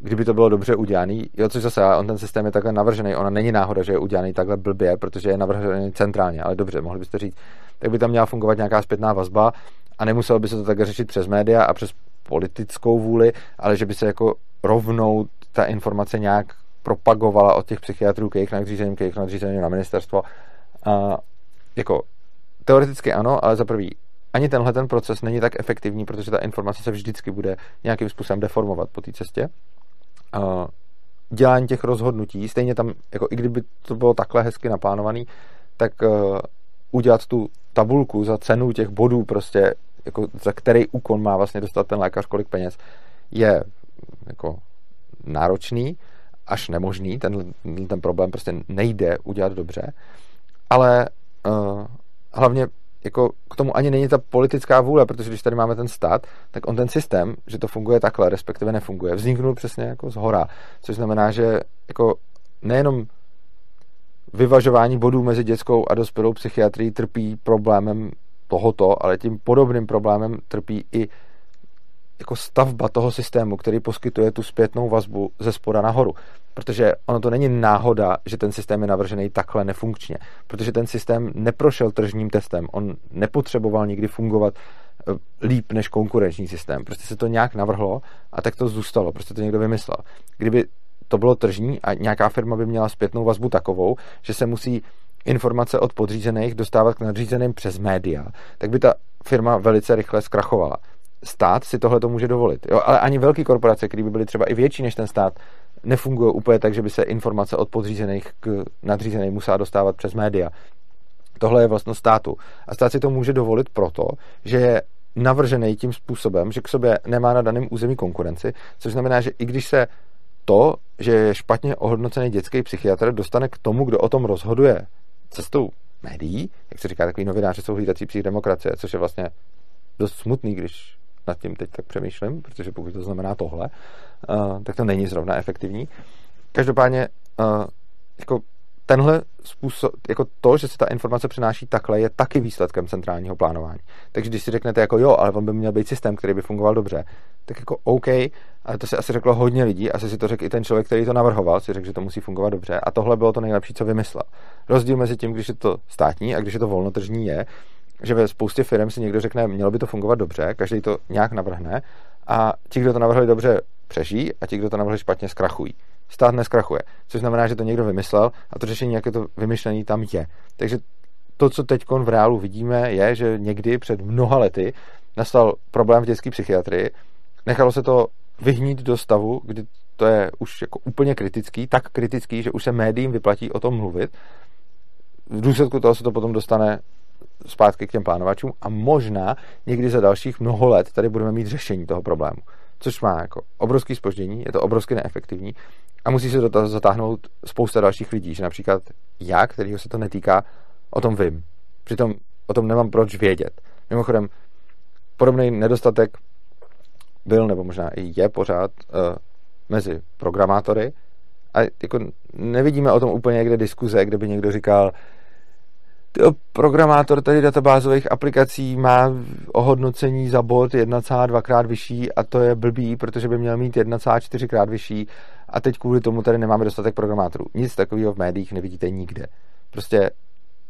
kdyby to bylo dobře udělané, jo, což zase, on ten systém je takhle navržený, ona není náhoda, že je udělaný takhle blbě, protože je navržený centrálně, ale dobře, mohli byste říct, tak by tam měla fungovat nějaká zpětná vazba a nemuselo by se to tak řešit přes média a přes politickou vůli, ale že by se jako rovnou ta informace nějak propagovala od těch psychiatrů k jejich nadřízením, k jejich nadřízením na ministerstvo. A jako teoreticky ano, ale za prvý ani tenhle ten proces není tak efektivní, protože ta informace se vždycky bude nějakým způsobem deformovat po té cestě. A dělání těch rozhodnutí, stejně tam, jako i kdyby to bylo takhle hezky naplánovaný, tak uh, udělat tu tabulku za cenu těch bodů prostě, jako za který úkon má vlastně dostat ten lékař kolik peněz, je jako náročný, až nemožný, ten, ten problém prostě nejde udělat dobře, ale uh, hlavně jako k tomu ani není ta politická vůle, protože když tady máme ten stát, tak on ten systém, že to funguje takhle, respektive nefunguje, vzniknul přesně jako z hora, což znamená, že jako nejenom vyvažování bodů mezi dětskou a dospělou psychiatrií trpí problémem tohoto, ale tím podobným problémem trpí i jako stavba toho systému, který poskytuje tu zpětnou vazbu ze spoda nahoru. Protože ono to není náhoda, že ten systém je navržený takhle nefunkčně. Protože ten systém neprošel tržním testem. On nepotřeboval nikdy fungovat eh, líp než konkurenční systém. Prostě se to nějak navrhlo a tak to zůstalo. Prostě to někdo vymyslel. Kdyby to bylo tržní a nějaká firma by měla zpětnou vazbu takovou, že se musí informace od podřízených dostávat k nadřízeným přes média, tak by ta firma velice rychle zkrachovala stát si tohle to může dovolit. Jo? Ale ani velké korporace, které by byly třeba i větší než ten stát, nefungují úplně tak, že by se informace od podřízených k nadřízeným musela dostávat přes média. Tohle je vlastnost státu. A stát si to může dovolit proto, že je navržený tím způsobem, že k sobě nemá na daném území konkurenci, což znamená, že i když se to, že je špatně ohodnocený dětský psychiatr, dostane k tomu, kdo o tom rozhoduje cestou médií, jak se říká, takový novináři jsou hlídací psí demokracie, což je vlastně dost smutný, když nad tím teď tak přemýšlím, protože pokud to znamená tohle, uh, tak to není zrovna efektivní. Každopádně uh, jako tenhle způsob, jako to, že se ta informace přenáší takhle, je taky výsledkem centrálního plánování. Takže když si řeknete jako jo, ale on by měl být systém, který by fungoval dobře, tak jako OK, ale to si asi řeklo hodně lidí, asi si to řekl i ten člověk, který to navrhoval, si řekl, že to musí fungovat dobře a tohle bylo to nejlepší, co vymyslel. Rozdíl mezi tím, když je to státní a když je to volnotržní je, že ve spoustě firm si někdo řekne, mělo by to fungovat dobře, každý to nějak navrhne a ti, kdo to navrhli dobře, přežijí a ti, kdo to navrhli špatně, zkrachují. Stát neskrachuje, což znamená, že to někdo vymyslel a to řešení, jak je to vymyšlené, tam je. Takže to, co teď v reálu vidíme, je, že někdy před mnoha lety nastal problém v dětské psychiatrii, nechalo se to vyhnít do stavu, kdy to je už jako úplně kritický, tak kritický, že už se médiím vyplatí o tom mluvit. V důsledku toho se to potom dostane zpátky k těm plánovačům a možná někdy za dalších mnoho let tady budeme mít řešení toho problému. Což má jako obrovský spoždění, je to obrovsky neefektivní a musí se do toho zatáhnout spousta dalších lidí, že například já, kterýho se to netýká, o tom vím. Přitom o tom nemám proč vědět. Mimochodem, podobný nedostatek byl, nebo možná i je pořád uh, mezi programátory a jako nevidíme o tom úplně někde diskuze, kde by někdo říkal, programátor tady databázových aplikací má ohodnocení za bod 1,2 krát vyšší a to je blbý, protože by měl mít 1,4 krát vyšší a teď kvůli tomu tady nemáme dostatek programátorů. Nic takového v médiích nevidíte nikde. Prostě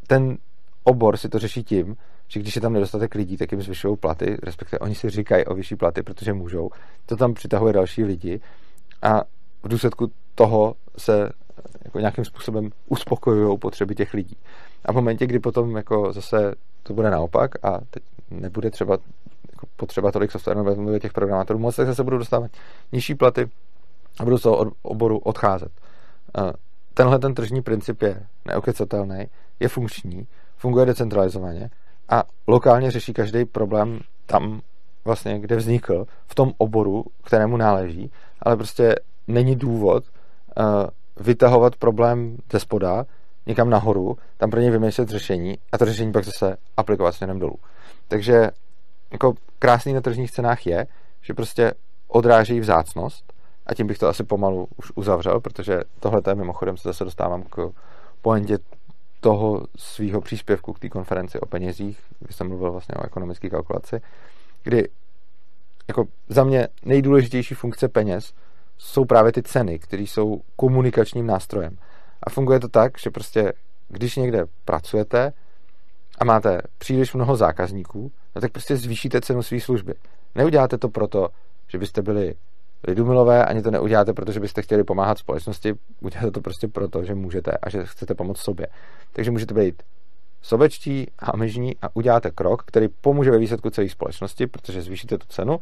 ten obor si to řeší tím, že když je tam nedostatek lidí, tak jim zvyšují platy, respektive oni si říkají o vyšší platy, protože můžou. To tam přitahuje další lidi a v důsledku toho se jako nějakým způsobem uspokojují potřeby těch lidí. A v momentě, kdy potom jako zase to bude naopak a teď nebude třeba jako potřeba tolik softwaru těch programátorů moc, tak zase budou dostávat nižší platy a budou z toho oboru odcházet. Tenhle ten tržní princip je neokecatelný, je funkční, funguje decentralizovaně a lokálně řeší každý problém tam vlastně, kde vznikl, v tom oboru, kterému náleží, ale prostě není důvod uh, vytahovat problém ze spoda někam nahoru, tam pro něj vymyslet řešení a to řešení pak zase aplikovat směrem dolů. Takže jako krásný na tržních cenách je, že prostě odráží vzácnost a tím bych to asi pomalu už uzavřel, protože tohle je mimochodem se zase dostávám k pointě toho svého příspěvku k té konferenci o penězích, kdy jsem mluvil vlastně o ekonomické kalkulaci, kdy jako za mě nejdůležitější funkce peněz jsou právě ty ceny, které jsou komunikačním nástrojem. A funguje to tak, že prostě když někde pracujete a máte příliš mnoho zákazníků, no tak prostě zvýšíte cenu své služby. Neuděláte to proto, že byste byli lidumilové, ani to neuděláte, protože byste chtěli pomáhat společnosti, uděláte to prostě proto, že můžete a že chcete pomoct sobě. Takže můžete být sobečtí, hamižní a uděláte krok, který pomůže ve výsledku celé společnosti, protože zvýšíte tu cenu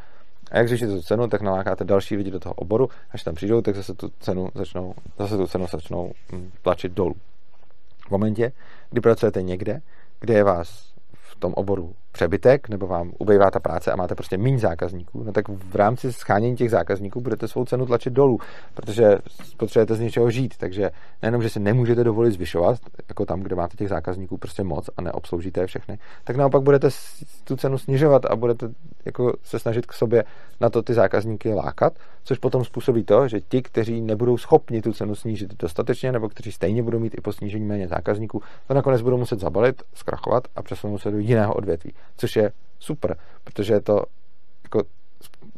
A jak řešíte tu cenu, tak nalákáte další lidi do toho oboru, až tam přijdou, tak zase tu cenu začnou, zase tu cenu začnou hm, tlačit dolů. V momentě, kdy pracujete někde, kde je vás v tom oboru přebytek, nebo vám ubejvá ta práce a máte prostě méně zákazníků, no tak v rámci schánění těch zákazníků budete svou cenu tlačit dolů, protože potřebujete z něčeho žít, takže nejenom, že si nemůžete dovolit zvyšovat, jako tam, kde máte těch zákazníků prostě moc a neobsloužíte je všechny, tak naopak budete tu cenu snižovat a budete jako se snažit k sobě na to ty zákazníky lákat, což potom způsobí to, že ti, kteří nebudou schopni tu cenu snížit dostatečně, nebo kteří stejně budou mít i po snížení méně zákazníků, to nakonec budou muset zabalit, zkrachovat a přesunout se do jiného odvětví což je super, protože je to jako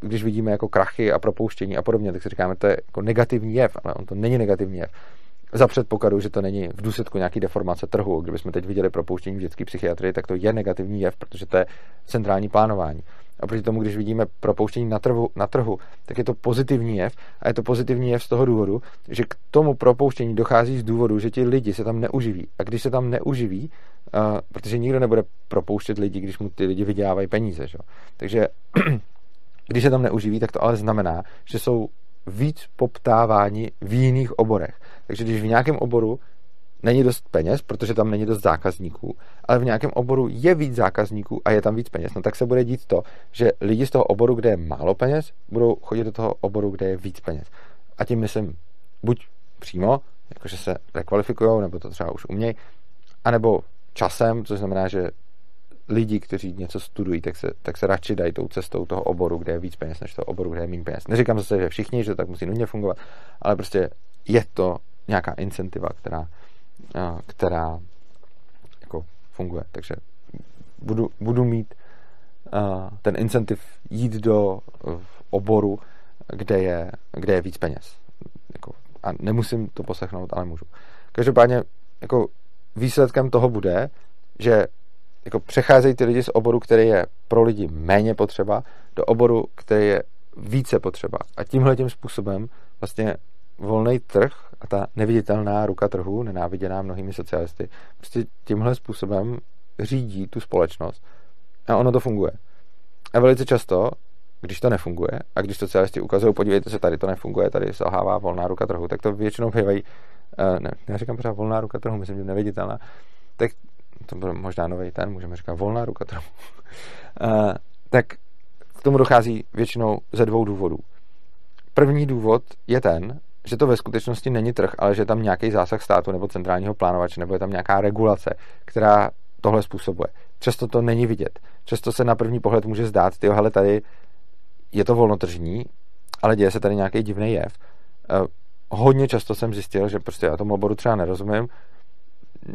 když vidíme jako krachy a propouštění a podobně, tak si říkáme, to je jako negativní jev, ale on to není negativní jev. Za předpokladu, že to není v důsledku nějaký deformace trhu. Kdybychom teď viděli propouštění v dětské psychiatrii, tak to je negativní jev, protože to je centrální plánování. A proti tomu, když vidíme propouštění na trhu, na trhu, tak je to pozitivní jev. A je to pozitivní jev z toho důvodu, že k tomu propouštění dochází z důvodu, že ti lidi se tam neuživí. A když se tam neuživí, protože nikdo nebude propouštět lidi, když mu ty lidi vydělávají peníze. Že? Takže když se tam neuživí, tak to ale znamená, že jsou víc poptáváni v jiných oborech. Takže když v nějakém oboru není dost peněz, protože tam není dost zákazníků, ale v nějakém oboru je víc zákazníků a je tam víc peněz, no tak se bude dít to, že lidi z toho oboru, kde je málo peněz, budou chodit do toho oboru, kde je víc peněz. A tím myslím buď přímo, jakože se rekvalifikují, nebo to třeba už umějí, anebo časem, což znamená, že lidi, kteří něco studují, tak se, tak se radši dají tou cestou toho oboru, kde je víc peněz, než toho oboru, kde je méně peněz. Neříkám zase, že všichni, že to tak musí nutně fungovat, ale prostě je to nějaká incentiva, která, která jako funguje. Takže budu, budu mít ten incentiv jít do oboru, kde je, kde je víc peněz. Jako, a nemusím to poslechnout, ale můžu. Každopádně jako výsledkem toho bude, že jako přecházejí ty lidi z oboru, který je pro lidi méně potřeba, do oboru, který je více potřeba. A tímhle tím způsobem vlastně volný trh a ta neviditelná ruka trhu, nenáviděná mnohými socialisty, prostě tímhle způsobem řídí tu společnost a ono to funguje. A velice často, když to nefunguje a když socialisti ukazují, podívejte se, tady to nefunguje, tady selhává volná ruka trhu, tak to většinou bývají, eh, ne, já říkám pořád volná ruka trhu, myslím, že neviditelná, tak to byl možná nový ten, můžeme říkat volná ruka trhu, uh, tak k tomu dochází většinou ze dvou důvodů. První důvod je ten, že to ve skutečnosti není trh, ale že je tam nějaký zásah státu nebo centrálního plánovače, nebo je tam nějaká regulace, která tohle způsobuje. Často to není vidět. Často se na první pohled může zdát, ty hele, tady je to volnotržní, ale děje se tady nějaký divný jev. Hodně často jsem zjistil, že prostě já tomu oboru třeba nerozumím,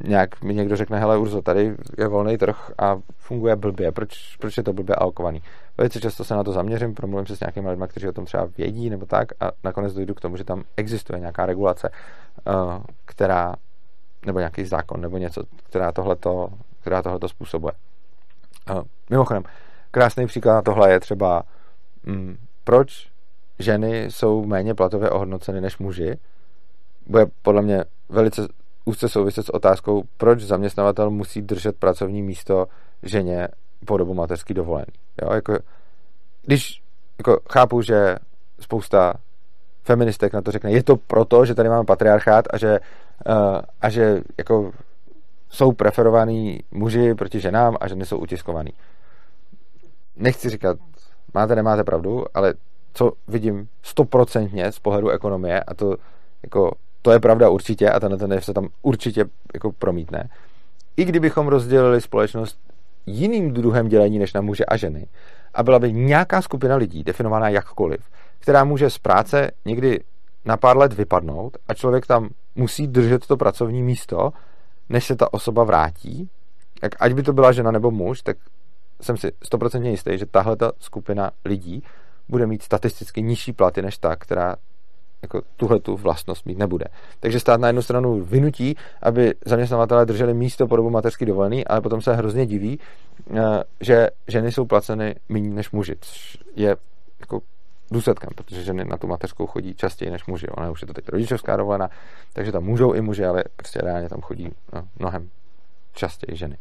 nějak mi někdo řekne, hele Urzo, tady je volný trh a funguje blbě, proč, proč je to blbě alokovaný. Velice často se na to zaměřím, promluvím se s nějakými lidmi, kteří o tom třeba vědí nebo tak a nakonec dojdu k tomu, že tam existuje nějaká regulace, eh, která, nebo nějaký zákon, nebo něco, která tohleto, která tohleto způsobuje. Eh, mimochodem, krásný příklad na tohle je třeba, hm, proč ženy jsou méně platově ohodnoceny než muži, bude podle mě velice úzce souviset s otázkou, proč zaměstnavatel musí držet pracovní místo ženě po dobu mateřský dovolený. Jo, jako, když jako, chápu, že spousta feministek na to řekne, je to proto, že tady máme patriarchát a že, uh, a že jako jsou preferovaní muži proti ženám a ženy jsou utiskovaný. Nechci říkat, máte, nemáte pravdu, ale co vidím stoprocentně z pohledu ekonomie, a to jako to je pravda určitě a tenhle ten se tam určitě jako promítne. I kdybychom rozdělili společnost jiným druhem dělení než na muže a ženy a byla by nějaká skupina lidí, definovaná jakkoliv, která může z práce někdy na pár let vypadnout a člověk tam musí držet to pracovní místo, než se ta osoba vrátí, tak ať by to byla žena nebo muž, tak jsem si stoprocentně jistý, že tahle ta skupina lidí bude mít statisticky nižší platy než ta, která jako tuhle tu vlastnost mít nebude. Takže stát na jednu stranu vynutí, aby zaměstnavatelé drželi místo po dobu mateřský dovolený, ale potom se hrozně diví, eh, že ženy jsou placeny méně než muži, což je jako důsledkem, protože ženy na tu mateřskou chodí častěji než muži. Ona už je to teď rodičovská dovolená, takže tam můžou i muži, ale prostě reálně tam chodí no, mnohem častěji ženy.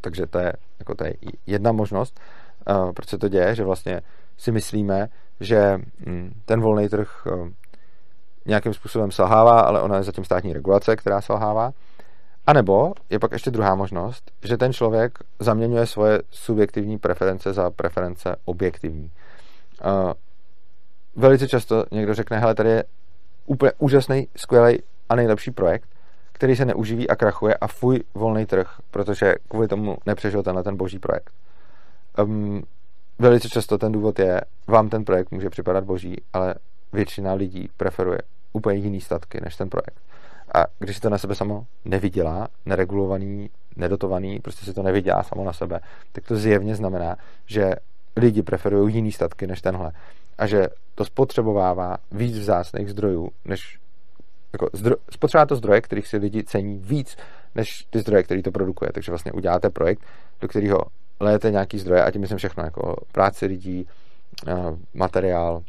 Takže to je, jako to je jedna možnost, uh, proč se to děje, že vlastně si myslíme, že hm, ten volný trh eh, nějakým způsobem selhává, ale ona je zatím státní regulace, která selhává. A nebo je pak ještě druhá možnost, že ten člověk zaměňuje svoje subjektivní preference za preference objektivní. Uh, velice často někdo řekne, hele, tady je úplně úžasný, skvělý a nejlepší projekt, který se neuživí a krachuje a fuj volný trh, protože kvůli tomu nepřežil tenhle ten boží projekt. Um, velice často ten důvod je, vám ten projekt může připadat boží, ale většina lidí preferuje úplně jiný statky než ten projekt. A když si to na sebe samo nevydělá, neregulovaný, nedotovaný, prostě si to nevydělá samo na sebe, tak to zjevně znamená, že lidi preferují jiný statky než tenhle. A že to spotřebovává víc vzácných zdrojů, než jako zdro, spotřebová to zdroje, kterých si lidi cení víc, než ty zdroje, který to produkuje. Takže vlastně uděláte projekt, do kterého lejete nějaký zdroje, a tím myslím všechno, jako práci lidí, eh, materiál,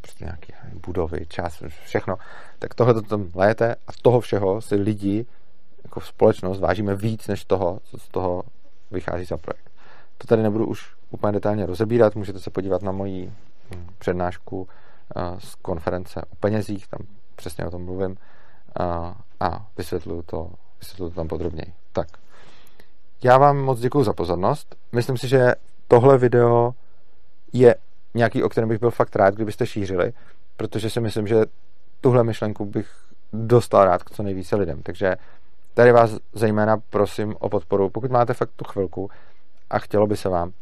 prostě nějaké budovy, čas, všechno, tak tohle to tam léte a z toho všeho si lidi jako společnost vážíme víc než toho, co z toho vychází za projekt. To tady nebudu už úplně detailně rozebírat, můžete se podívat na moji hm, přednášku z konference o penězích, tam přesně o tom mluvím a vysvětluju to, vysvětluju to tam podrobněji. Tak, já vám moc děkuji za pozornost. Myslím si, že tohle video je nějaký, o kterém bych byl fakt rád, kdybyste šířili, protože si myslím, že tuhle myšlenku bych dostal rád k co nejvíce lidem. Takže tady vás zejména prosím o podporu. Pokud máte fakt tu chvilku a chtělo by se vám,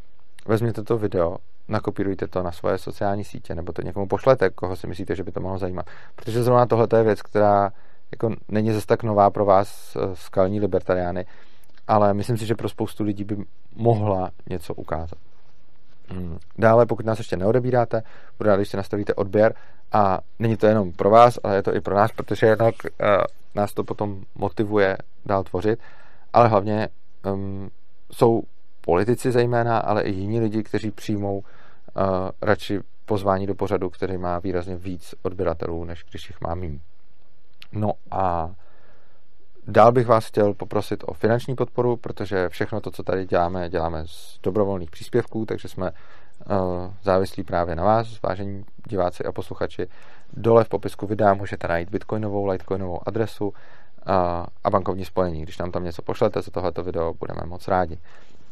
vezměte to video, nakopírujte to na svoje sociální sítě, nebo to někomu pošlete, koho si myslíte, že by to mohlo zajímat. Protože zrovna tohle je věc, která jako není zase tak nová pro vás eh, skalní libertariány, ale myslím si, že pro spoustu lidí by mohla něco ukázat. Hmm. Dále, pokud nás ještě neodebíráte, budu rád, když si nastavíte odběr a není to jenom pro vás, ale je to i pro nás, protože jednak uh, nás to potom motivuje dál tvořit, ale hlavně um, jsou politici zejména, ale i jiní lidi, kteří přijmou uh, radši pozvání do pořadu, který má výrazně víc odběratelů, než když jich má méně. No a Dál bych vás chtěl poprosit o finanční podporu, protože všechno to, co tady děláme, děláme z dobrovolných příspěvků, takže jsme uh, závislí právě na vás, vážení diváci a posluchači. Dole v popisku videa můžete najít bitcoinovou, litecoinovou adresu uh, a bankovní spojení. Když nám tam něco pošlete za tohleto video, budeme moc rádi.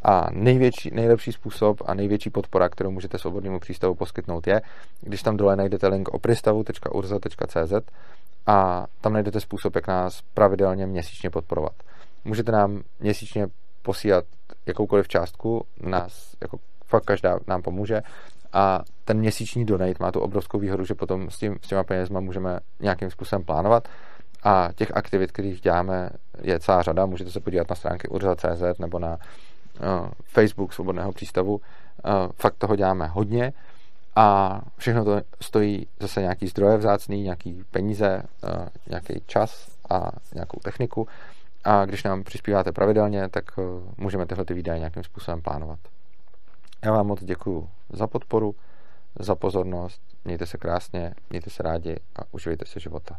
A největší, nejlepší způsob a největší podpora, kterou můžete svobodnému přístavu poskytnout, je, když tam dole najdete link opristavu.urza.cz a tam najdete způsob, jak nás pravidelně měsíčně podporovat. Můžete nám měsíčně posílat jakoukoliv částku, nás jako fakt každá nám pomůže a ten měsíční donate má tu obrovskou výhodu, že potom s, tím, s těma penězma můžeme nějakým způsobem plánovat a těch aktivit, kterých děláme, je celá řada. Můžete se podívat na stránky urza.cz nebo na Facebook Svobodného přístavu. Uh, fakt toho děláme hodně a všechno to stojí zase nějaký zdroje vzácný, nějaký peníze, eh, nějaký čas a nějakou techniku a když nám přispíváte pravidelně, tak eh, můžeme tyhle ty výdaje nějakým způsobem plánovat. Já vám moc děkuji za podporu, za pozornost, mějte se krásně, mějte se rádi a uživejte se života.